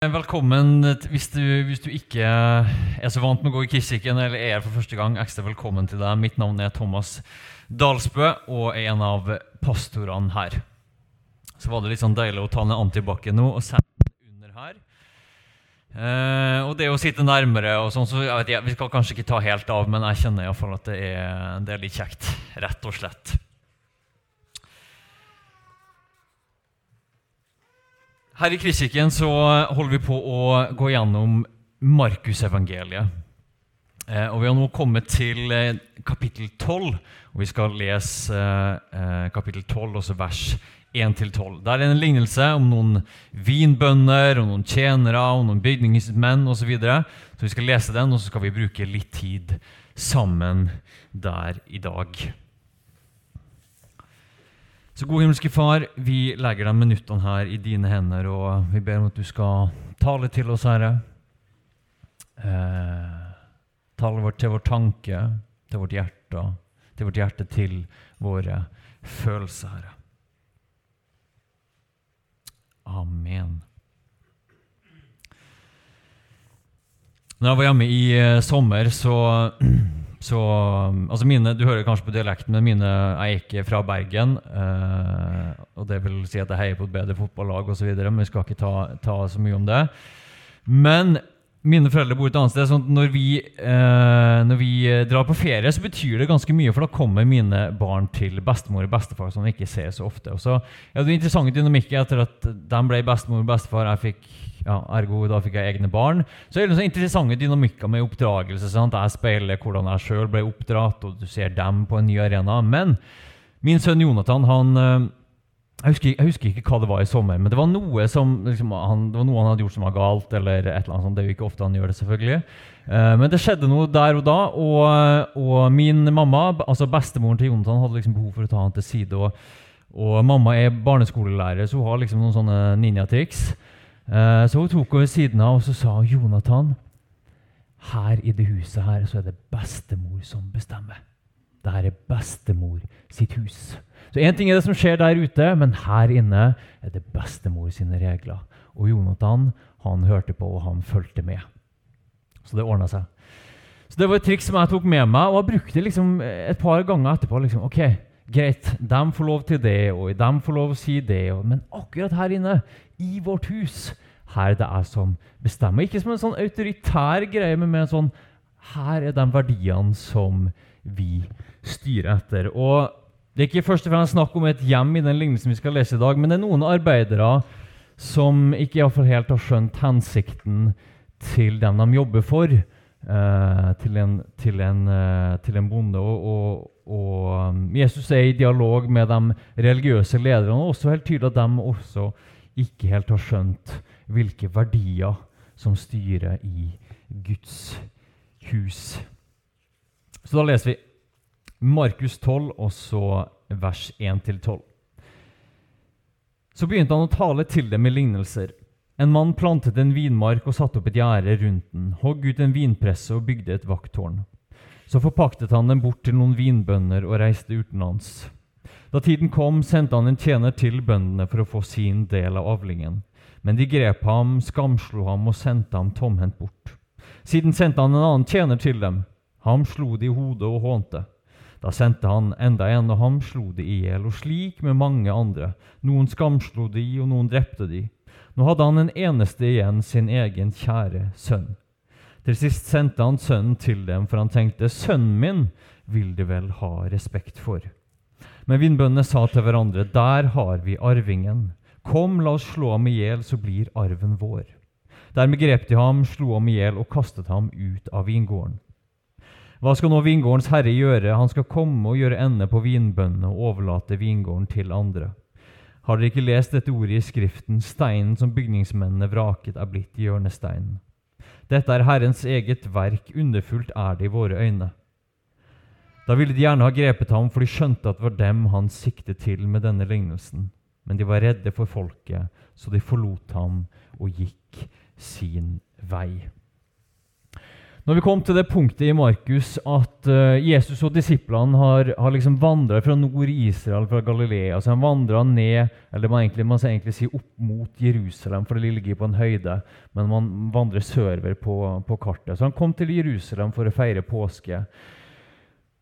Velkommen hvis du, hvis du, ikke er så vant med å gå i Kirken eller er for første gang. Ekstra velkommen til deg. Mitt navn er Thomas Dalsbø og er en av pastorene her. Så var det litt sånn deilig å ta ned antibac nå og sende den under her. Eh, og det å sitte nærmere og sånn, så jeg vet jeg, Vi skal kanskje ikke ta helt av, men jeg kjenner iallfall at det er, det er litt kjekt. Rett og slett. Her i Kristkirken så holder vi på å gå gjennom Markusevangeliet. Eh, og vi har nå kommet til eh, kapittel 12, og vi skal lese eh, kapittel 12, også vers 1-12. Der er en lignelse om noen vinbønder, og noen tjenere, og noen bygningsmenn osv. Så, videre. så vi skal lese den, og så skal vi bruke litt tid sammen der i dag. Så gode himmelske Far, vi legger de minuttene her i dine hender, og vi ber om at du skal tale til oss, Herre. Eh, tale vårt til vår tanke, til vårt hjerte, til vårt hjerte til våre følelser, Herre. Amen. Når jeg var hjemme i eh, sommer, så Så altså mine, Du hører kanskje på dialekten, men mine er ikke fra Bergen. Eh, og Det vil si at jeg heier på et bedre fotballag osv., men vi skal ikke ta, ta, så mye om det. Men mine foreldre bor et annet sted. sånn at når vi, eh, når vi drar på ferie, så betyr det ganske mye, for da kommer mine barn til bestemor og bestefar, som vi ikke ser så ofte. Og så ja, Det er interessant dynamikk etter at de ble bestemor og bestefar, jeg fikk ja, ergo da fikk jeg egne barn. Så er det sånn interessante dynamikker med oppdragelse. Sant? Jeg speiler hvordan jeg sjøl ble oppdratt, og du ser dem på en ny arena. Men min sønn Jonathan han, eh, jeg husker, jeg husker, ikke hva det var i sommer, men det var noe som liksom, han, det var noe han hadde gjort som var galt. eller et eller annet sånt, Det er jo ikke ofte han gjør det, selvfølgelig. Uh, men det skjedde noe der og da, og, og, min mamma, altså bestemoren til Jonathan, hadde liksom behov for å ta han til side. Og, og mamma er barneskolelærer, så hun har liksom noen sånne ninjatriks. Eh, så hun tok henne ved siden av og så sa Jonathan her i det huset her så er det bestemor som bestemmer. Dette er bestemor sitt hus. Så Én ting er det som skjer der ute, men her inne er det bestemor sine regler. Og Jonathan han hørte på, og han fulgte med. Så det ordna seg. Så Det var et triks som jeg tok med meg, og jeg brukte liksom et par ganger etterpå. Liksom, ok, Greit, de får lov til det, og de får lov å si det, og, men akkurat her inne, i vårt hus, her det er som bestemmer. Ikke som en sånn autoritær greie, men med en sånn Her er de verdiene som vi styrer etter. Og Det er ikke først og fremst snakk om et hjem i den lignelsen vi skal lese i dag, men det er noen arbeidere som ikke i fall helt har skjønt hensikten til dem de jobber for, eh, til, en, til, en, eh, til, en, bonde. Og, og, og, um, Jesus er i dialog med de religiøse lederne, og også helt tydelig at de også ikke helt har skjønt hvilke verdier som styrer i Guds hus. Så da leser vi Markus 12, og så vers 1-12. Så begynte han å tale til dem med lignelser. En mann plantet en vinmark og satte opp et gjerde rundt den, hogg ut en vinpresse og bygde et vakttårn. Så forpaktet han den bort til noen vinbønder og reiste utenlands. Da tiden kom, sendte han en tjener til bøndene for å få sin del av avlingen. Men de grep ham, skamslo ham og sendte ham tomhendt bort. Siden sendte han en annen tjener til dem. Ham slo de i hodet og hånte. Da sendte han enda en, og ham slo de i hjel, og slik med mange andre. Noen skamslo de, og noen drepte de. Nå hadde han en eneste igjen, sin egen kjære sønn. Til sist sendte han sønnen til dem, for han tenkte, sønnen min vil de vel ha respekt for. Men vindbøndene sa til hverandre, der har vi arvingen. Kom, la oss slå ham i hjel, så blir arven vår. Dermed grep de ham, slo ham i hjel og kastet ham ut av vingården. Hva skal nå vingårdens herre gjøre? Han skal komme og gjøre ende på vinbøndene og overlate vingården til andre. Har dere ikke lest dette ordet i Skriften? Steinen som bygningsmennene vraket, er blitt hjørnesteinen. Dette er Herrens eget verk, underfullt er det i våre øyne. Da ville de gjerne ha grepet ham, for de skjønte at det var dem han siktet til med denne lignelsen. Men de var redde for folket, så de forlot ham og gikk sin vei. Når vi kom til det punktet i Markus at uh, Jesus og disiplene har, har liksom vandra fra nord i Israel, fra Galilea altså Han vandra ned, eller man egentlig, man egentlig si opp mot Jerusalem, for det ligger på en høyde, men man vandrer sørover på, på kartet. Så han kom til Jerusalem for å feire påske.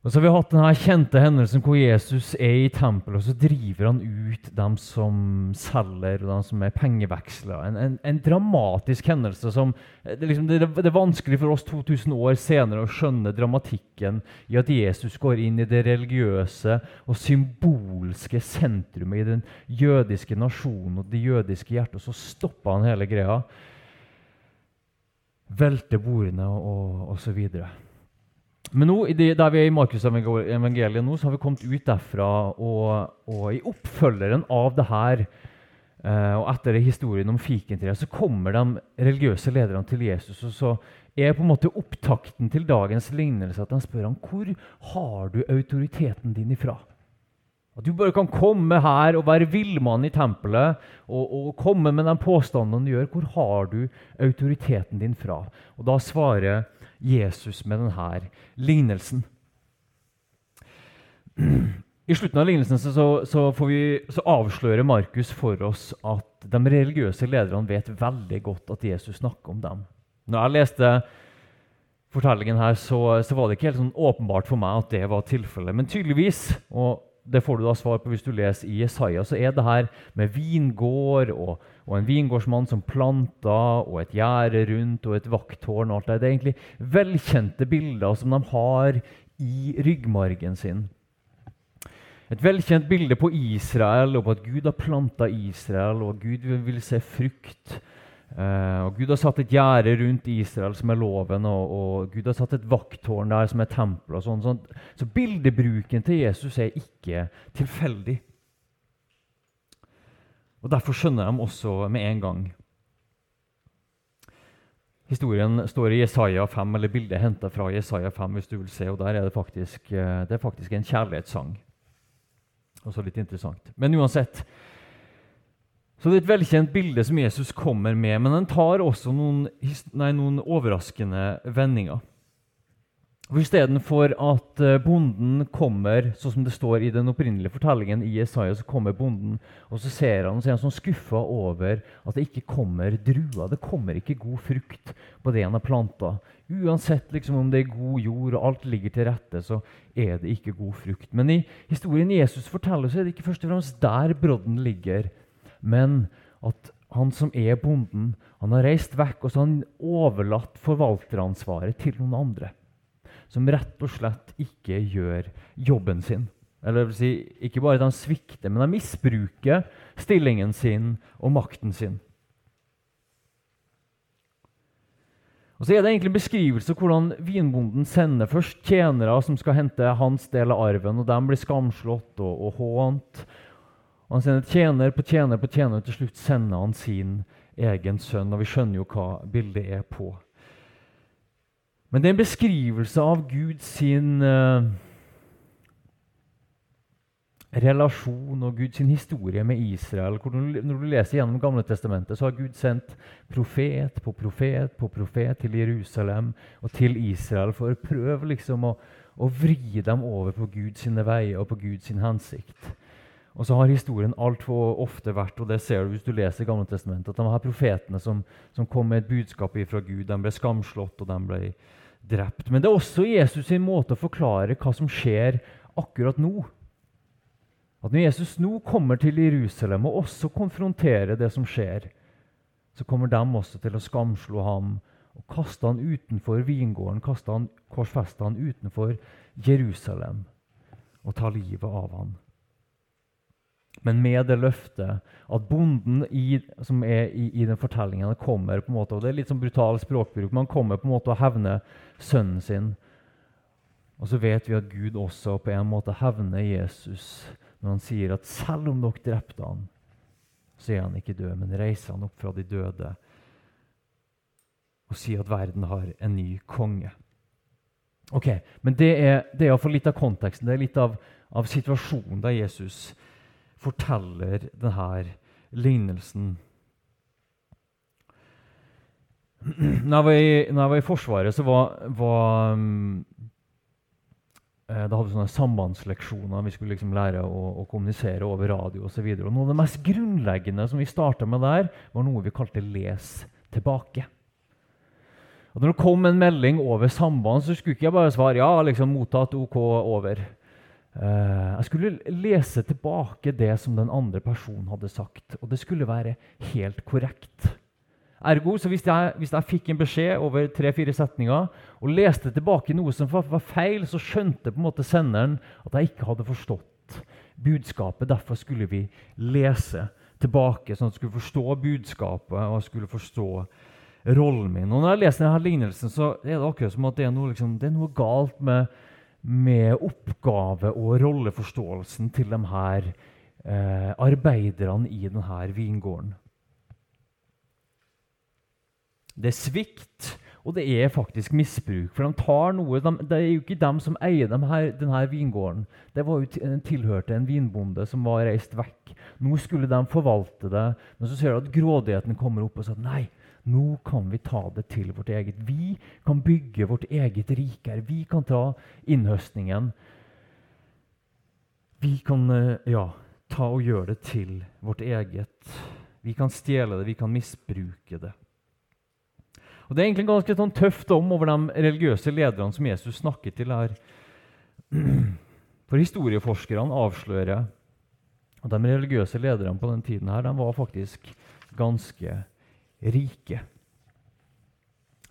Og så har vi hatt denne kjente hendelsen hvor Jesus er i tempelet, og så driver han ut dem som selger, og dem som er pengevekslere. En, en, en, dramatisk hendelse som det, liksom, det, det, er vanskelig for oss 2000 år senere å skjønne dramatikken i at Jesus går inn i det religiøse og symbolske sentrumet i den jødiske nasjonen og det jødiske hjertet, og så stopper han hele greia. Velter bordene og, og så videre. Men nå, der vi er i Markusevangeliet nå, så har vi kommet ut derfra, og, og i oppfølgeren av det her eh, og etter historien om fikentreet, så kommer de religiøse lederne til Jesus. og så er på en måte opptakten til dagens lignelse at de spør ham hvor har du autoriteten din ifra. At du bare kan komme her og være villmann i tempelet og, og, komme med den påstanden du gjør. Hvor har du autoriteten din fra? Og Da svarer Jesus med denne lignelsen. I slutten av lignelsen så, så, vi, så, avslører Markus for oss at de religiøse lederne vet veldig godt at Jesus snakker om dem. Når jeg leste fortellingen her, så, så var det ikke helt sånn åpenbart for meg at det var tilfellet. Men tydeligvis, og det får du da svar på hvis du leser i Jesaja, så er det her med vingård og, og en vingårdsmann som planter, og et gjerde rundt og et vakttårn og alt det. Det er egentlig velkjente bilder som de har i ryggmargen sin. Et velkjent bilde på Israel og på at Gud har planta Israel, og Gud vil se frukt. Uh, og Gud har satt et gjerde rundt Israel, som er loven, og, og Gud har satt et vakttårn der, som er tempelet. Sånn, sånn. Så bildebruken til Jesus er ikke tilfeldig. Og Derfor skjønner de også med en gang. Historien står i Jesaja 5, eller bildet er henta fra Jesaja 5. hvis du vil se, og Der er det faktisk, eh, det er faktisk en kjærlighetssang. Også litt interessant. Men uansett, så Det er et velkjent bilde som Jesus kommer med, men den tar også noen, nei, noen overraskende vendinger. For Istedenfor at eh, bonden kommer, sånn som det står i den opprinnelige fortellingen i Jesaja, så kommer bonden, og så ser han og så er han sånn skuffa over at det ikke kommer druer. Det kommer ikke god frukt på det han har planta. Uansett liksom, om det er god jord og alt ligger til rette, så er det ikke god frukt. Men i historien Jesus forteller, så er det ikke først og fremst der brodden ligger men at han som er bonden, han har reist vekk og så har han overlatt forvalteransvaret til noen andre. Som rett og slett ikke gjør jobben sin. Eller si, Ikke bare at de svikter, men de misbruker stillingen sin og makten sin. Og så er det egentlig en beskrivelse av hvordan vinbonden sender først tjenere som skal hente hans del av arven, og de blir skamslått og, og hånt. Han sender tjener på tjener på tjener, og til slutt sender han sin egen sønn. Og vi skjønner jo hva bildet er på. Men det er en beskrivelse av Guds eh, relasjon og Guds historie med Israel. Når du leser gjennom Gamle Testamentet, så har Gud sendt profet på profet på profet til Jerusalem og til Israel for å prøve liksom å, å vri dem over på Guds veier og på Guds hensikt. Og så har historien altfor ofte vært, og det ser du hvis du leser Gamle Testamentet, at de her profetene som, som, kom med et budskap fra Gud, de ble skamslått og de ble drept. Men det er også Jesus sin måte å forklare hva som skjer akkurat nå. At når Jesus nå kommer til Jerusalem og også konfronterer det som skjer, så kommer de også til å skamslå ham og kaste han utenfor vingården, kaste han, korsfeste han utenfor Jerusalem og ta livet av ham men med det løftet at bonden i, som er i, i den fortellingen, kommer på en måte, og Det er litt sånn brutal språkbruk, men han kommer på en måte å hevne sønnen sin. Og så vet vi at Gud også på en måte hevner Jesus når han sier at selv om dere drepte han, så er han ikke død, men reiser han opp fra de døde og sier at verden har en ny konge. Ok, Men det er, det er iallfall litt av konteksten, det er litt av, av situasjonen der Jesus forteller denne lignelsen. Når jeg var i, jeg var i Forsvaret, så var, var um, Da hadde vi sånne sambandsleksjoner. Vi skulle liksom lære å, å kommunisere over radio osv. Noe av det mest grunnleggende som vi starta med der, var noe vi kalte 'les tilbake'. Og Når det kom en melding over samband, så skulle ikke jeg bare svare ja, liksom mottatt, ok, over. Uh, jeg skulle lese tilbake det som den andre personen hadde sagt. Og det skulle være helt korrekt. Ergo, så hvis jeg, hvis jeg fikk en beskjed over tre-fire setninger og leste tilbake noe som var feil, så skjønte på en måte senderen at jeg ikke hadde forstått budskapet. Derfor skulle vi lese tilbake, sånn at jeg skulle forstå budskapet og jeg skulle forstå rollen min. Og Når jeg leser denne lignelsen, så er det akkurat som at det er noe, liksom, det er noe galt med, med, oppgave- og rolleforståelsen til de her eh, arbeiderne i denne vingården. Det er svikt, og det er faktisk misbruk. For de tar noe, de, Det er jo ikke dem som eier dem her, denne vingården. Det var jo tilhørte en vinbonde som var reist vekk. Nå skulle de forvalte det, men så ser du at grådigheten kommer opp og sier nei, nå kan vi ta det til vårt eget. Vi kan bygge vårt eget rike her. Vi kan ta innhøstningen. Vi kan eh, ja, ta og gjøre det til vårt eget. Vi kan stjele det, vi kan misbruke det. Og Det er egentlig en ganske sånn tøff dom over de religiøse lederne som Jesus snakker til her. For historieforskerne avslører at de religiøse lederne på den tiden her, de var faktisk ganske rike.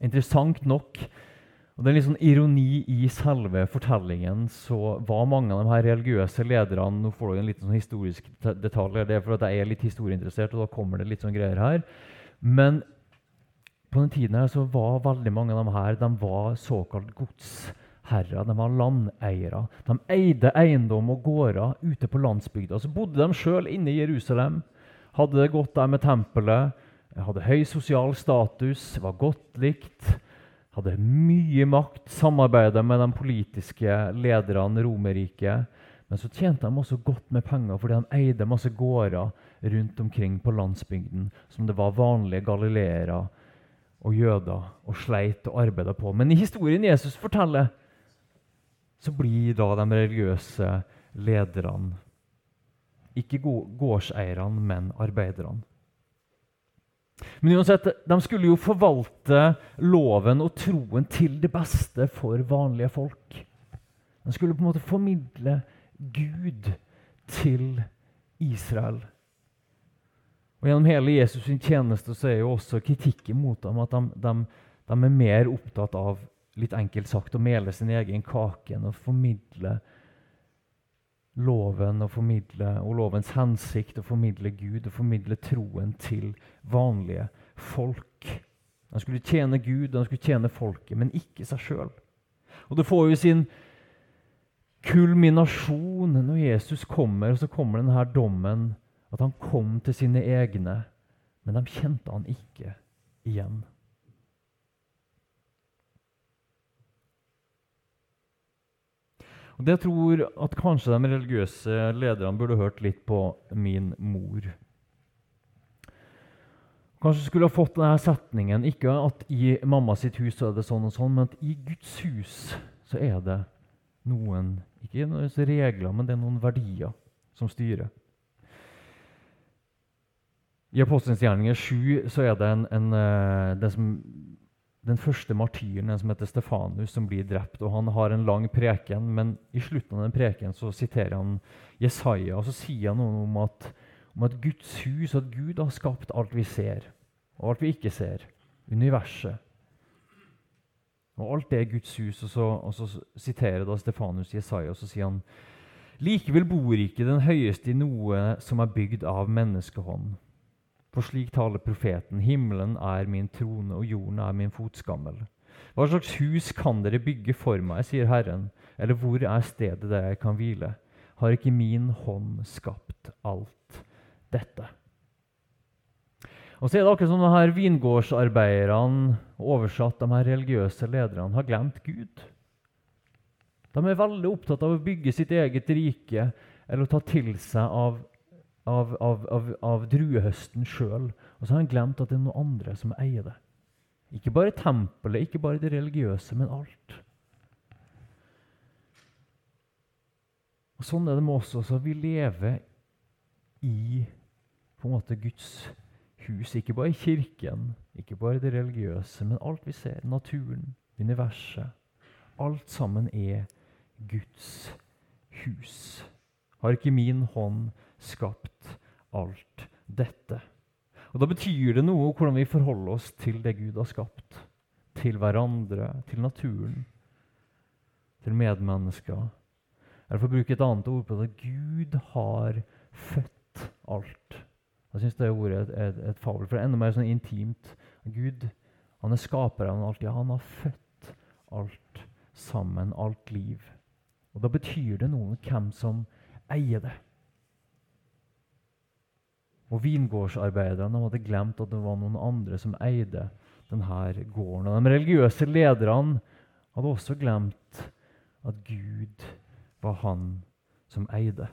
Interessant nok, og det er litt sånn ironi i selve fortellingen, så var mange av de her religiøse lederne Nå får du en liten sånn historisk detalj. Det er for at jeg er litt historieinteressert, og da kommer det litt sånn greier her. Men på den tiden her så var veldig mange av dem her de var såkalt godsherrer. De var landeiere. De eide eiendom og gårder ute på landsbygda. Så bodde de sjøl inne i Jerusalem, hadde det godt der med tempelet, hadde høy sosial status, var godt likt, hadde mye makt, samarbeidet med de politiske lederne Romerriket. Men så tjente de også godt med penger fordi de eide masse gårder rundt omkring på landsbygden, som det var vanlige galileere og jøder og sleit og arbeida på. Men i historien Jesus forteller, så blir da de religiøse lederne ikke gårdseierne, men arbeiderne. Men uansett, de skulle jo forvalte loven og troen til det beste for vanlige folk. De skulle på en måte formidle Gud til Israel. Og Gjennom hele Jesus' sin tjeneste så er jo også kritikken mot dem at de, de, de, er mer opptatt av litt enkelt sagt, å mele sin egen kake enn å formidle loven og, formidle, og lovens hensikt å formidle Gud og formidle troen til vanlige folk. Han skulle tjene Gud han skulle tjene folket, men ikke seg sjøl. Og det får jo sin kulminasjon når Jesus kommer, og så kommer denne dommen at han kom til sine egne, men de kjente han ikke igjen. Og det tror at kanskje de religiøse lederne burde hørt litt på min mor. Kanskje skulle ha fått denne setningen ikke at i mamma sitt hus er det sånn og sånn, men at i Guds hus så er det noen ikke noen regler, men det er noen verdier som styrer. I Apostelens gjerninger 7 så er det en, en, det som, den, første martyren, som heter Stefanus, som blir drept. og Han har en lang preken, men i slutten av den preken så siterer han Jesaja. og Så sier han noe om at, om at Guds hus, at Gud har skapt alt vi ser, og alt vi ikke ser. Universet. Og alt det er Guds hus. Og så, og så siterer da Stefanus Jesaja, og så sier han Likevel bor ikke den høyeste i noe som er bygd av menneskehånd. For slik taler profeten, himmelen er min trone, og jorden er min fotskammel. Hva slags hus kan dere bygge for meg, sier Herren, eller hvor er stedet der jeg kan hvile? Har ikke min hånd skapt alt dette? Og så er det akkurat som de her vingårdsarbeiderne, oversatt de her religiøse lederne, har glemt Gud. De er veldig opptatt av å bygge sitt eget rike eller å ta til seg av, av, av, av, av druehøsten sjøl. Og så har han glemt at det er noen andre som eier det. Ikke bare tempelet, ikke bare det religiøse, men alt. Og Sånn er det med oss også. Vi lever i på en måte Guds hus. Ikke bare i kirken, ikke bare det religiøse, men alt vi ser. Naturen, universet. Alt sammen er Guds hus. Har ikke min hånd skapt alt dette? Og Da betyr det noe hvordan vi forholder oss til det Gud har skapt. Til hverandre, til naturen, til medmennesker. Eller for å bruke et annet ord på det Gud har født alt. Jeg syns det ordet er et, et, et fabel, for det er enda mer sånn intimt. Gud han er skaperen av alt. Ja, han har født alt sammen, alt liv. Og Da betyr det noe hvem som eier det. Og Vingårdsarbeiderne hadde glemt at det var noen andre som eide denne gården. Og De religiøse lederne hadde også glemt at Gud var han som eide.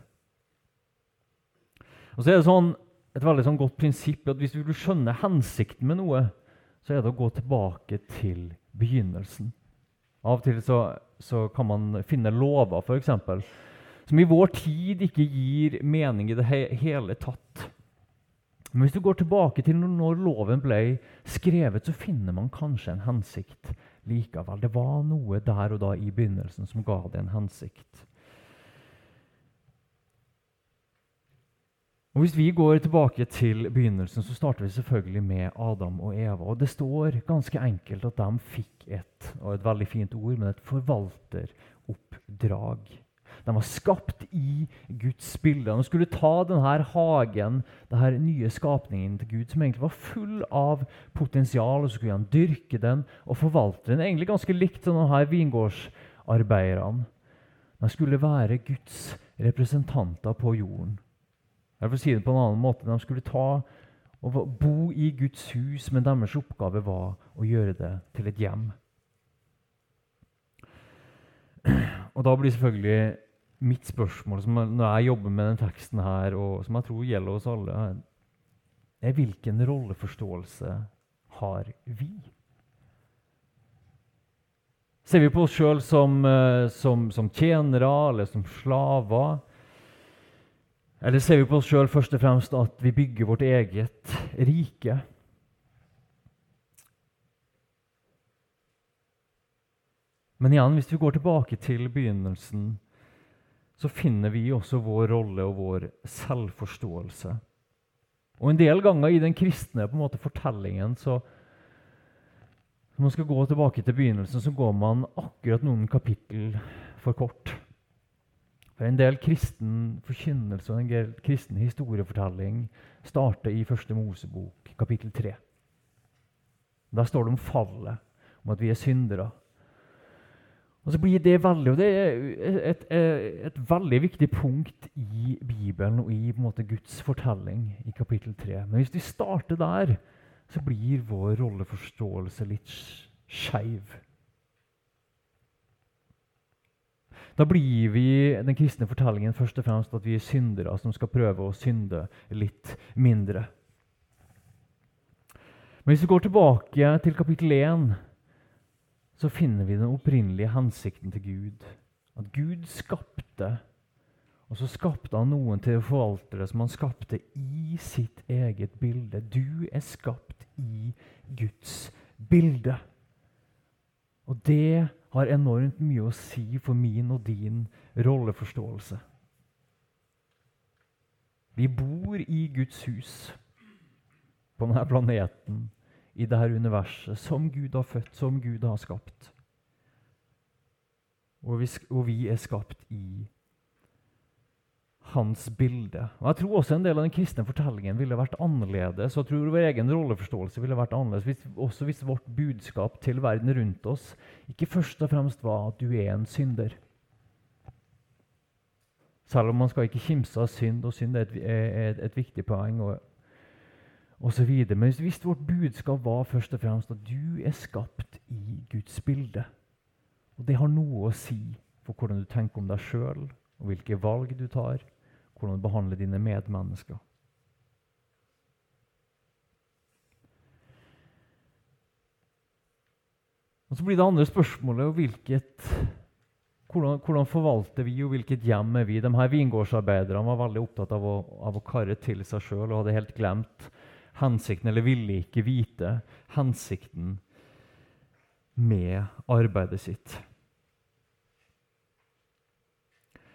Og så er det sånn, et veldig sånn godt prinsipp at hvis du vil skjønne hensikten med noe, så er det å gå tilbake til begynnelsen. Av og til så, så kan man finne lover, f.eks., som i vår tid ikke gir mening i det he hele tatt. Men hvis du går tilbake til når loven ble skrevet, så finner man kanskje en hensikt likevel. Det var noe der og da i begynnelsen som ga det en hensikt. Og Hvis vi går tilbake til begynnelsen, så starter vi selvfølgelig med Adam og Eva. Og Det står ganske enkelt at de fikk et og et veldig fint ord, men et forvalteroppdrag. De var skapt i Guds bilde. De skulle ta denne hagen, denne nye skapningen til Gud, som egentlig var full av potensial, og så skulle han dyrke den og forvalte den. Egentlig ganske likt som denne vingårdsarbeiderne. De skulle være Guds representanter på jorden. Jeg får si det på en annen måte. De skulle ta og bo i Guds hus, men deres oppgave var å gjøre det til et hjem. Og da blir selvfølgelig mitt spørsmål når jeg jobber med den teksten her, og som jeg tror gjelder oss alle, er hvilken rolleforståelse har vi? Ser vi på oss sjøl som, eh, som, som, tjenere eller som slaver? Eller ser vi på oss sjøl først og fremst at vi bygger vårt eget rike? Men igjen, hvis vi går tilbake til begynnelsen så finner vi også vår rolle og vår selvforståelse. Og En del ganger i den kristne på en måte, fortellingen så Når man skal gå tilbake til begynnelsen, så går man akkurat noen kapittel for kort. For En del kristen forkynnelse og en del kristen historiefortelling starter i Første Mosebok, kapittel 3. Der står det om fallet, om at vi er syndere. Og så blir Det veldig, og det er et, et, veldig viktig punkt i Bibelen og i måte, Guds fortelling i kapittel 3. Men hvis vi starter der, så blir vår rolleforståelse litt skeiv. Da blir vi den kristne fortellingen først og fremst at vi er syndere som skal prøve å synde litt mindre. Men hvis vi går tilbake til kapittel 1 så finner vi den opprinnelige hensikten til Gud. At Gud skapte, og så skapte han noen til å forvalte det som han skapte i sitt eget bilde. Du er skapt i Guds bilde. Og det har enormt mye å si for min og din rolleforståelse. Vi bor i Guds hus på denne planeten i dette universet, som Gud har født, som Gud har skapt. Og vi, og vi er skapt i hans bilde. Og Jeg tror også en del av den kristne fortellingen ville vært annerledes. og jeg tror Vår egen rolleforståelse ville vært annerledes hvis, også hvis vårt budskap til verden rundt oss ikke først og fremst var at du er en synder. Selv om man skal ikke kimse av synd, og synd er et, er et, viktig poeng. og osv. Men hvis vårt budskap var først og fremst at du er skapt i Guds bilde, og det har noe å si for hvordan du tenker om deg sjøl, og hvilke valg du tar, hvordan du behandler dine medmennesker. Og Så blir det andre spørsmålet hvilket, hvordan, hvordan, forvalter vi, og hvilket hjem er vi? De her Vingårdsarbeiderne var veldig opptatt av å, av å karre til seg sjøl og hadde helt glemt hensikten, eller ville ikke vite hensikten med arbeidet sitt.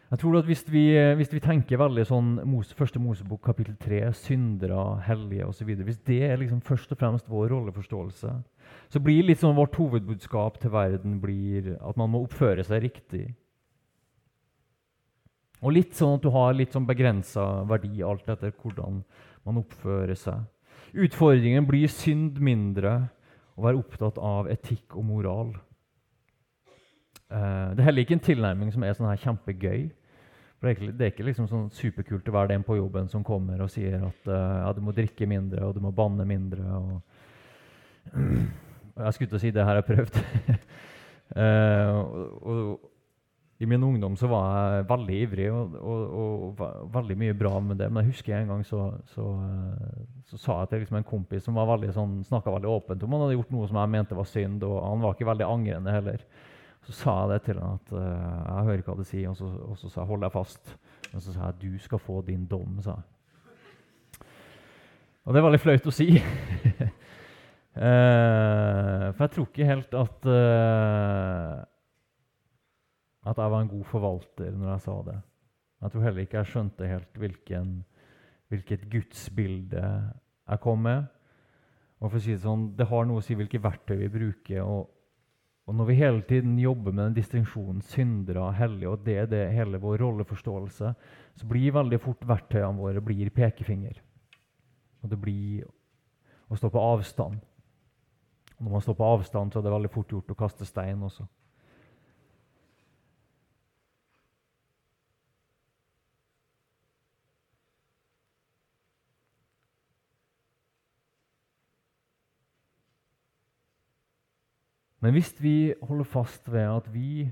Jeg tror at Hvis vi, hvis vi tenker veldig sånn første Mosebok kapittel 3, syndere, hellige osv. Hvis det er liksom først og fremst vår rolleforståelse, så blir litt sånn vårt hovedbudskap til verden blir at man må oppføre seg riktig. Og litt sånn at du har litt sånn begrensa verdi alt etter hvordan man oppfører seg. Utfordringen blir synd mindre å være opptatt av etikk og moral. Uh, det er heller ikke en tilnærming som er sånn her kjempegøy. Det er ikke, det er ikke liksom sånn superkult å være den på jobben som kommer og sier at uh, ja, du må drikke mindre og du må banne mindre. Og jeg skulle til å si det her jeg har prøvd. uh, og, og, I min ungdom så var jeg veldig ivrig og, og, og veldig mye bra med det. Men jeg husker en gang så, så, så sa jeg til liksom en kompis som var veldig sånn, snakka veldig åpent om han hadde gjort noe som jeg mente var synd, og han var ikke veldig angrende heller. Så sa jeg det til ham at uh, jeg hører hva du sier, og så, og så sa jeg hold deg fast. Og så sa jeg du skal få din dom, sa jeg. Og det er veldig flaut å si. uh, for jeg tror ikke helt at uh, at jeg var en god forvalter når jeg sa det. Jeg tror heller ikke jeg skjønte helt hvilken, hvilket gudsbilde jeg kom med. Og for å si Det sånn, det har noe å si hvilke verktøy vi bruker. og og når vi hele tiden jobber med den distinksjonen syndere og hellige, og det er det hele vår rolleforståelse, så blir veldig fort verktøyene våre blir pekefinger. Og det blir å stå på avstand. Og når man står på avstand, så er det veldig fort gjort å kaste stein også. Men hvis vi holder fast ved at vi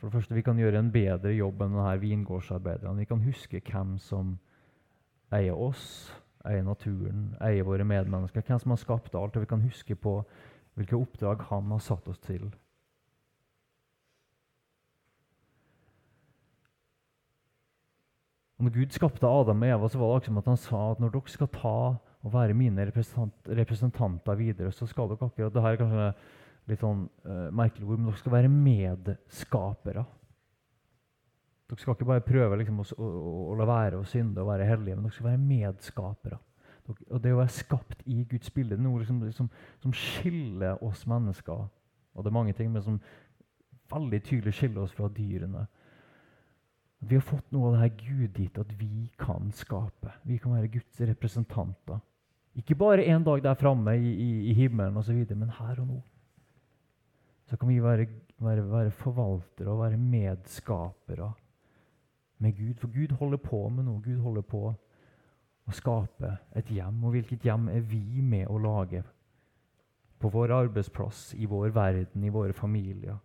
for det første, vi kan gjøre en bedre jobb enn denne vingårdsarbeideren. Vi kan huske hvem som eier oss, eier naturen, eier våre medmennesker. Hvem som har skapt alt. Og vi kan huske på hvilke oppdrag han har satt oss til. Når Gud skapte Adam og Eva, så var det akkurat som at han sa at når dere skal ta og være mine representant, representanter videre, så skal dere akkurat Det her er kanskje litt sånn uh, merkelig ord, men dere skal være medskapere. Dere skal ikke bare prøve liksom, å, å, å, la være å synde og være hellige, men dere skal være medskapere. Dere, og det å være skapt i Guds bilde er noe liksom, liksom, som skiller oss mennesker. Og det er mange ting, men som veldig tydelig skiller oss fra dyrene. Vi har fått noe av det her Gud dit at vi kan skape. Vi kan være Guds representanter. Ikke bare en dag der framme i, i, i himmelen osv., men her og nå. Så kan vi være, være, være forvaltere og være medskapere med Gud. For Gud holder på med noe. Gud holder på å skape et hjem. Og hvilket hjem er vi med å lage? På vår arbeidsplass, i vår verden, i våre familier.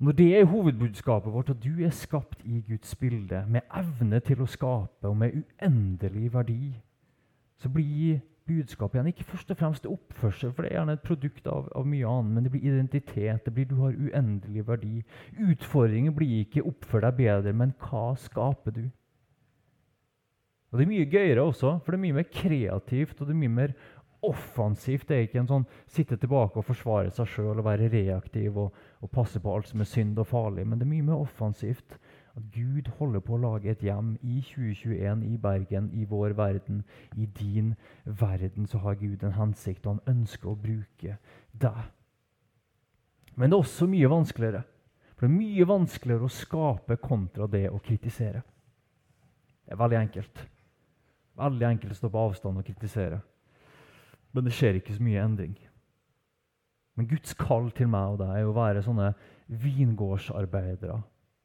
Når det er hovedbudskapet vårt, at du er skapt i Guds bilde, med evne til å skape og med uendelig verdi, så blir budskapet igjen ikke først og fremst oppførsel, for det er gjerne et produkt av, av, mye annet, men det blir identitet. det blir Du har uendelig verdi. Utfordringen blir ikke 'oppfør deg bedre', men 'hva skaper du'? Og Det er mye gøyere også, for det er mye mer kreativt og det er mye mer offensivt. Det er ikke en sånn sitte tilbake og forsvare seg sjøl og være reaktiv og, og passe på alt som er synd og farlig, men det er mye mer offensivt at Gud holder på å lage et hjem i 2021 i Bergen, i vår verden. I din verden så har Gud en hensikt, og han ønsker å bruke deg. Men det er også mye vanskeligere. For det er mye vanskeligere å skape kontra det å kritisere. Det er veldig enkelt. Veldig enkelt å stå på avstand og kritisere. Men det skjer ikke så mye endring. Men Guds kall til meg og deg er å være sånne vingårdsarbeidere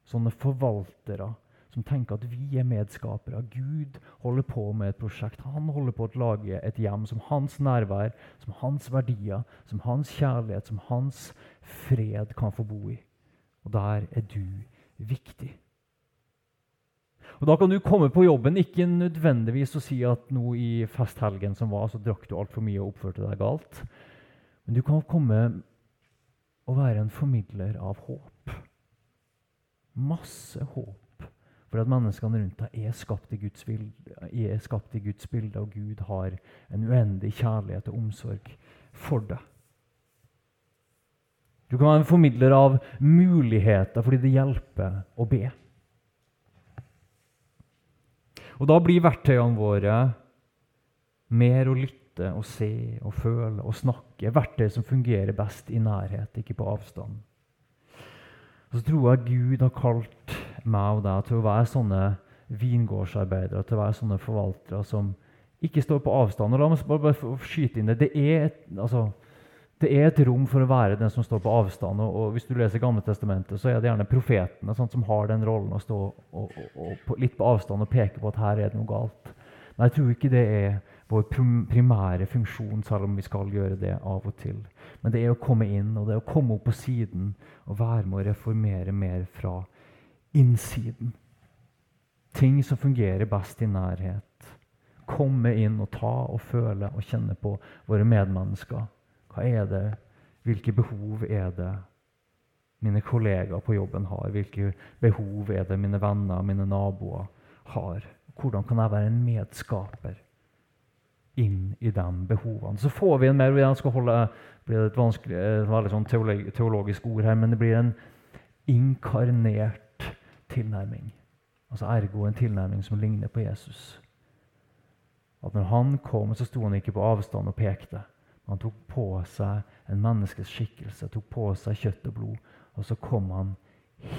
sånne forvaltere som tenker at vi er medskapere. Gud holder på med et prosjekt. Han holder på å lage et hjem som hans nærvær, som hans verdier, som hans kjærlighet, som hans fred kan få bo i. Og der er du viktig. Og Da kan du komme på jobben, ikke nødvendigvis å si at nå i festhelgen som var, så drakk du altfor mye og oppførte deg galt. Men du kan komme og være en formidler av håp. Masse håp. For at menneskene rundt deg er skapt i Guds, bilde, skapt i Guds bilde, og Gud har en uendelig kjærlighet og omsorg for deg. Du kan være en formidler av muligheter fordi det hjelper å be. Og da blir verktøyene våre mer å lytte og se og føle og snakke. Verktøy som fungerer best i nærhet, ikke på avstand. Og så tror jeg Gud har kalt meg og deg til å være sånne vingårdsarbeidere, til å være sånne forvaltere som ikke står på avstand. Og la meg bare, bare skyte inn det. Det er, et, altså, det er, et, rom for å være den som står på avstand. Og, og Hvis du leser Gamle Testamentet, så er det gjerne profetene sånn, som har den rollen å stå og, og, litt på avstand og peke på at her er det noe galt. Men jeg tror ikke det er vår primære funksjon, selv om vi skal gjøre det av og til. Men det er å komme inn og det er å komme opp på siden og være med å reformere mer fra innsiden. Ting som fungerer best i nærhet. Komme inn og ta og føle og kjenne på våre medmennesker. Hva er det? Hvilke behov er det mine kollegaer på jobben har? Hvilke behov er det mine venner, mine naboer har? Hvordan kan jeg være en medskaper inn i de behovene? Så får vi en mer Jeg skal holde blir et vanskelig, veldig sånn teologisk ord her, men det blir en inkarnert tilnærming. Altså ergo en tilnærming som ligner på Jesus. At når han kom, så sto han ikke på avstand og pekte. Han tok på seg en menneskes skikkelse, tok på seg kjøtt og blod. Og så kom han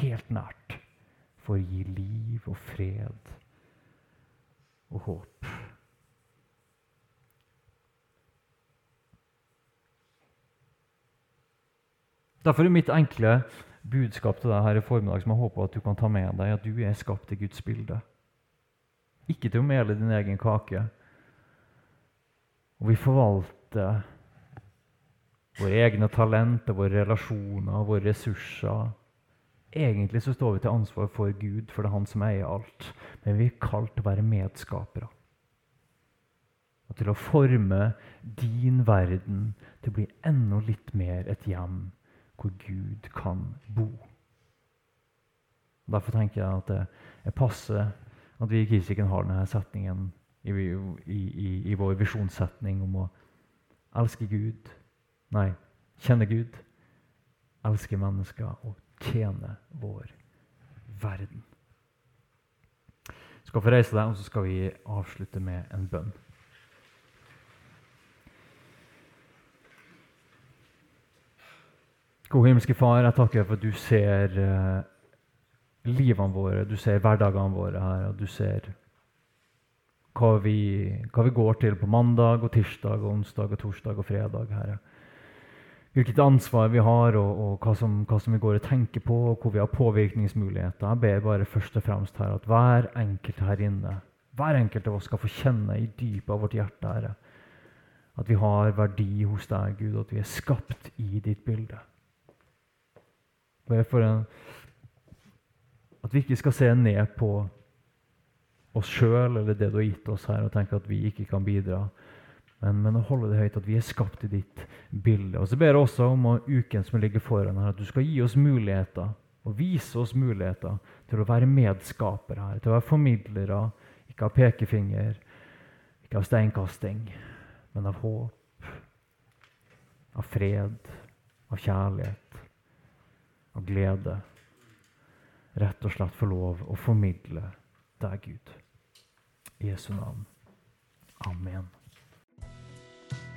helt nært for å gi liv og fred og håp. Derfor er mitt enkle budskap til deg her i formiddag som jeg håper at du kan ta med deg, at du er skapt i Guds bilde. Ikke til å mele din egen kake. Og vi forvalter våre egne talenter, våre relasjoner, våre ressurser. Egentlig så står vi til ansvar for Gud, for det er Han som eier alt. Men vi er kalt til å være medskapere. Og til å forme din verden til å bli enda litt mer et hjem hvor Gud kan bo. Derfor tenker jeg at det er passe at vi i Kirken har denne setningen i, i, i, i vår visjonssetning om å elske Gud Nei, kjenne Gud, elske mennesker og tjene vår verden. Du skal få reise deg, og så skal vi avslutte med en bønn. Gode himmelske Far, jeg takker for at du ser uh, livene våre, du ser hverdagene våre her, og du ser hva vi, hva vi, går til på mandag og tirsdag og onsdag og torsdag og fredag. Herre. Hvilket ansvar vi har, og, og hva, som, hva, som, vi går og tenker på, og hvor vi har påvirkningsmuligheter. Jeg ber bare først og fremst her at hver enkelt her inne, hver enkelt av oss skal få kjenne i dypet av vårt hjerte, Herre, at vi har verdi hos deg, Gud, og at vi er skapt i ditt bilde. Ber for en, at vi ikke skal se ned på oss sjøl eller det du har gitt oss her, og tenke at vi ikke kan bidra. Men, men, å holde det høyt, at vi er skapt i ditt bilde. Og så ber jeg også om uken som ligger foran her, at du skal gi oss muligheter og vise oss muligheter til å være medskapere her, til å være formidlere, ikke av pekefinger, ikke av steinkasting, men av håp, av fred, av kjærlighet av glede rett og slett få lov å formidle deg, Gud. I Jesu navn. Amen.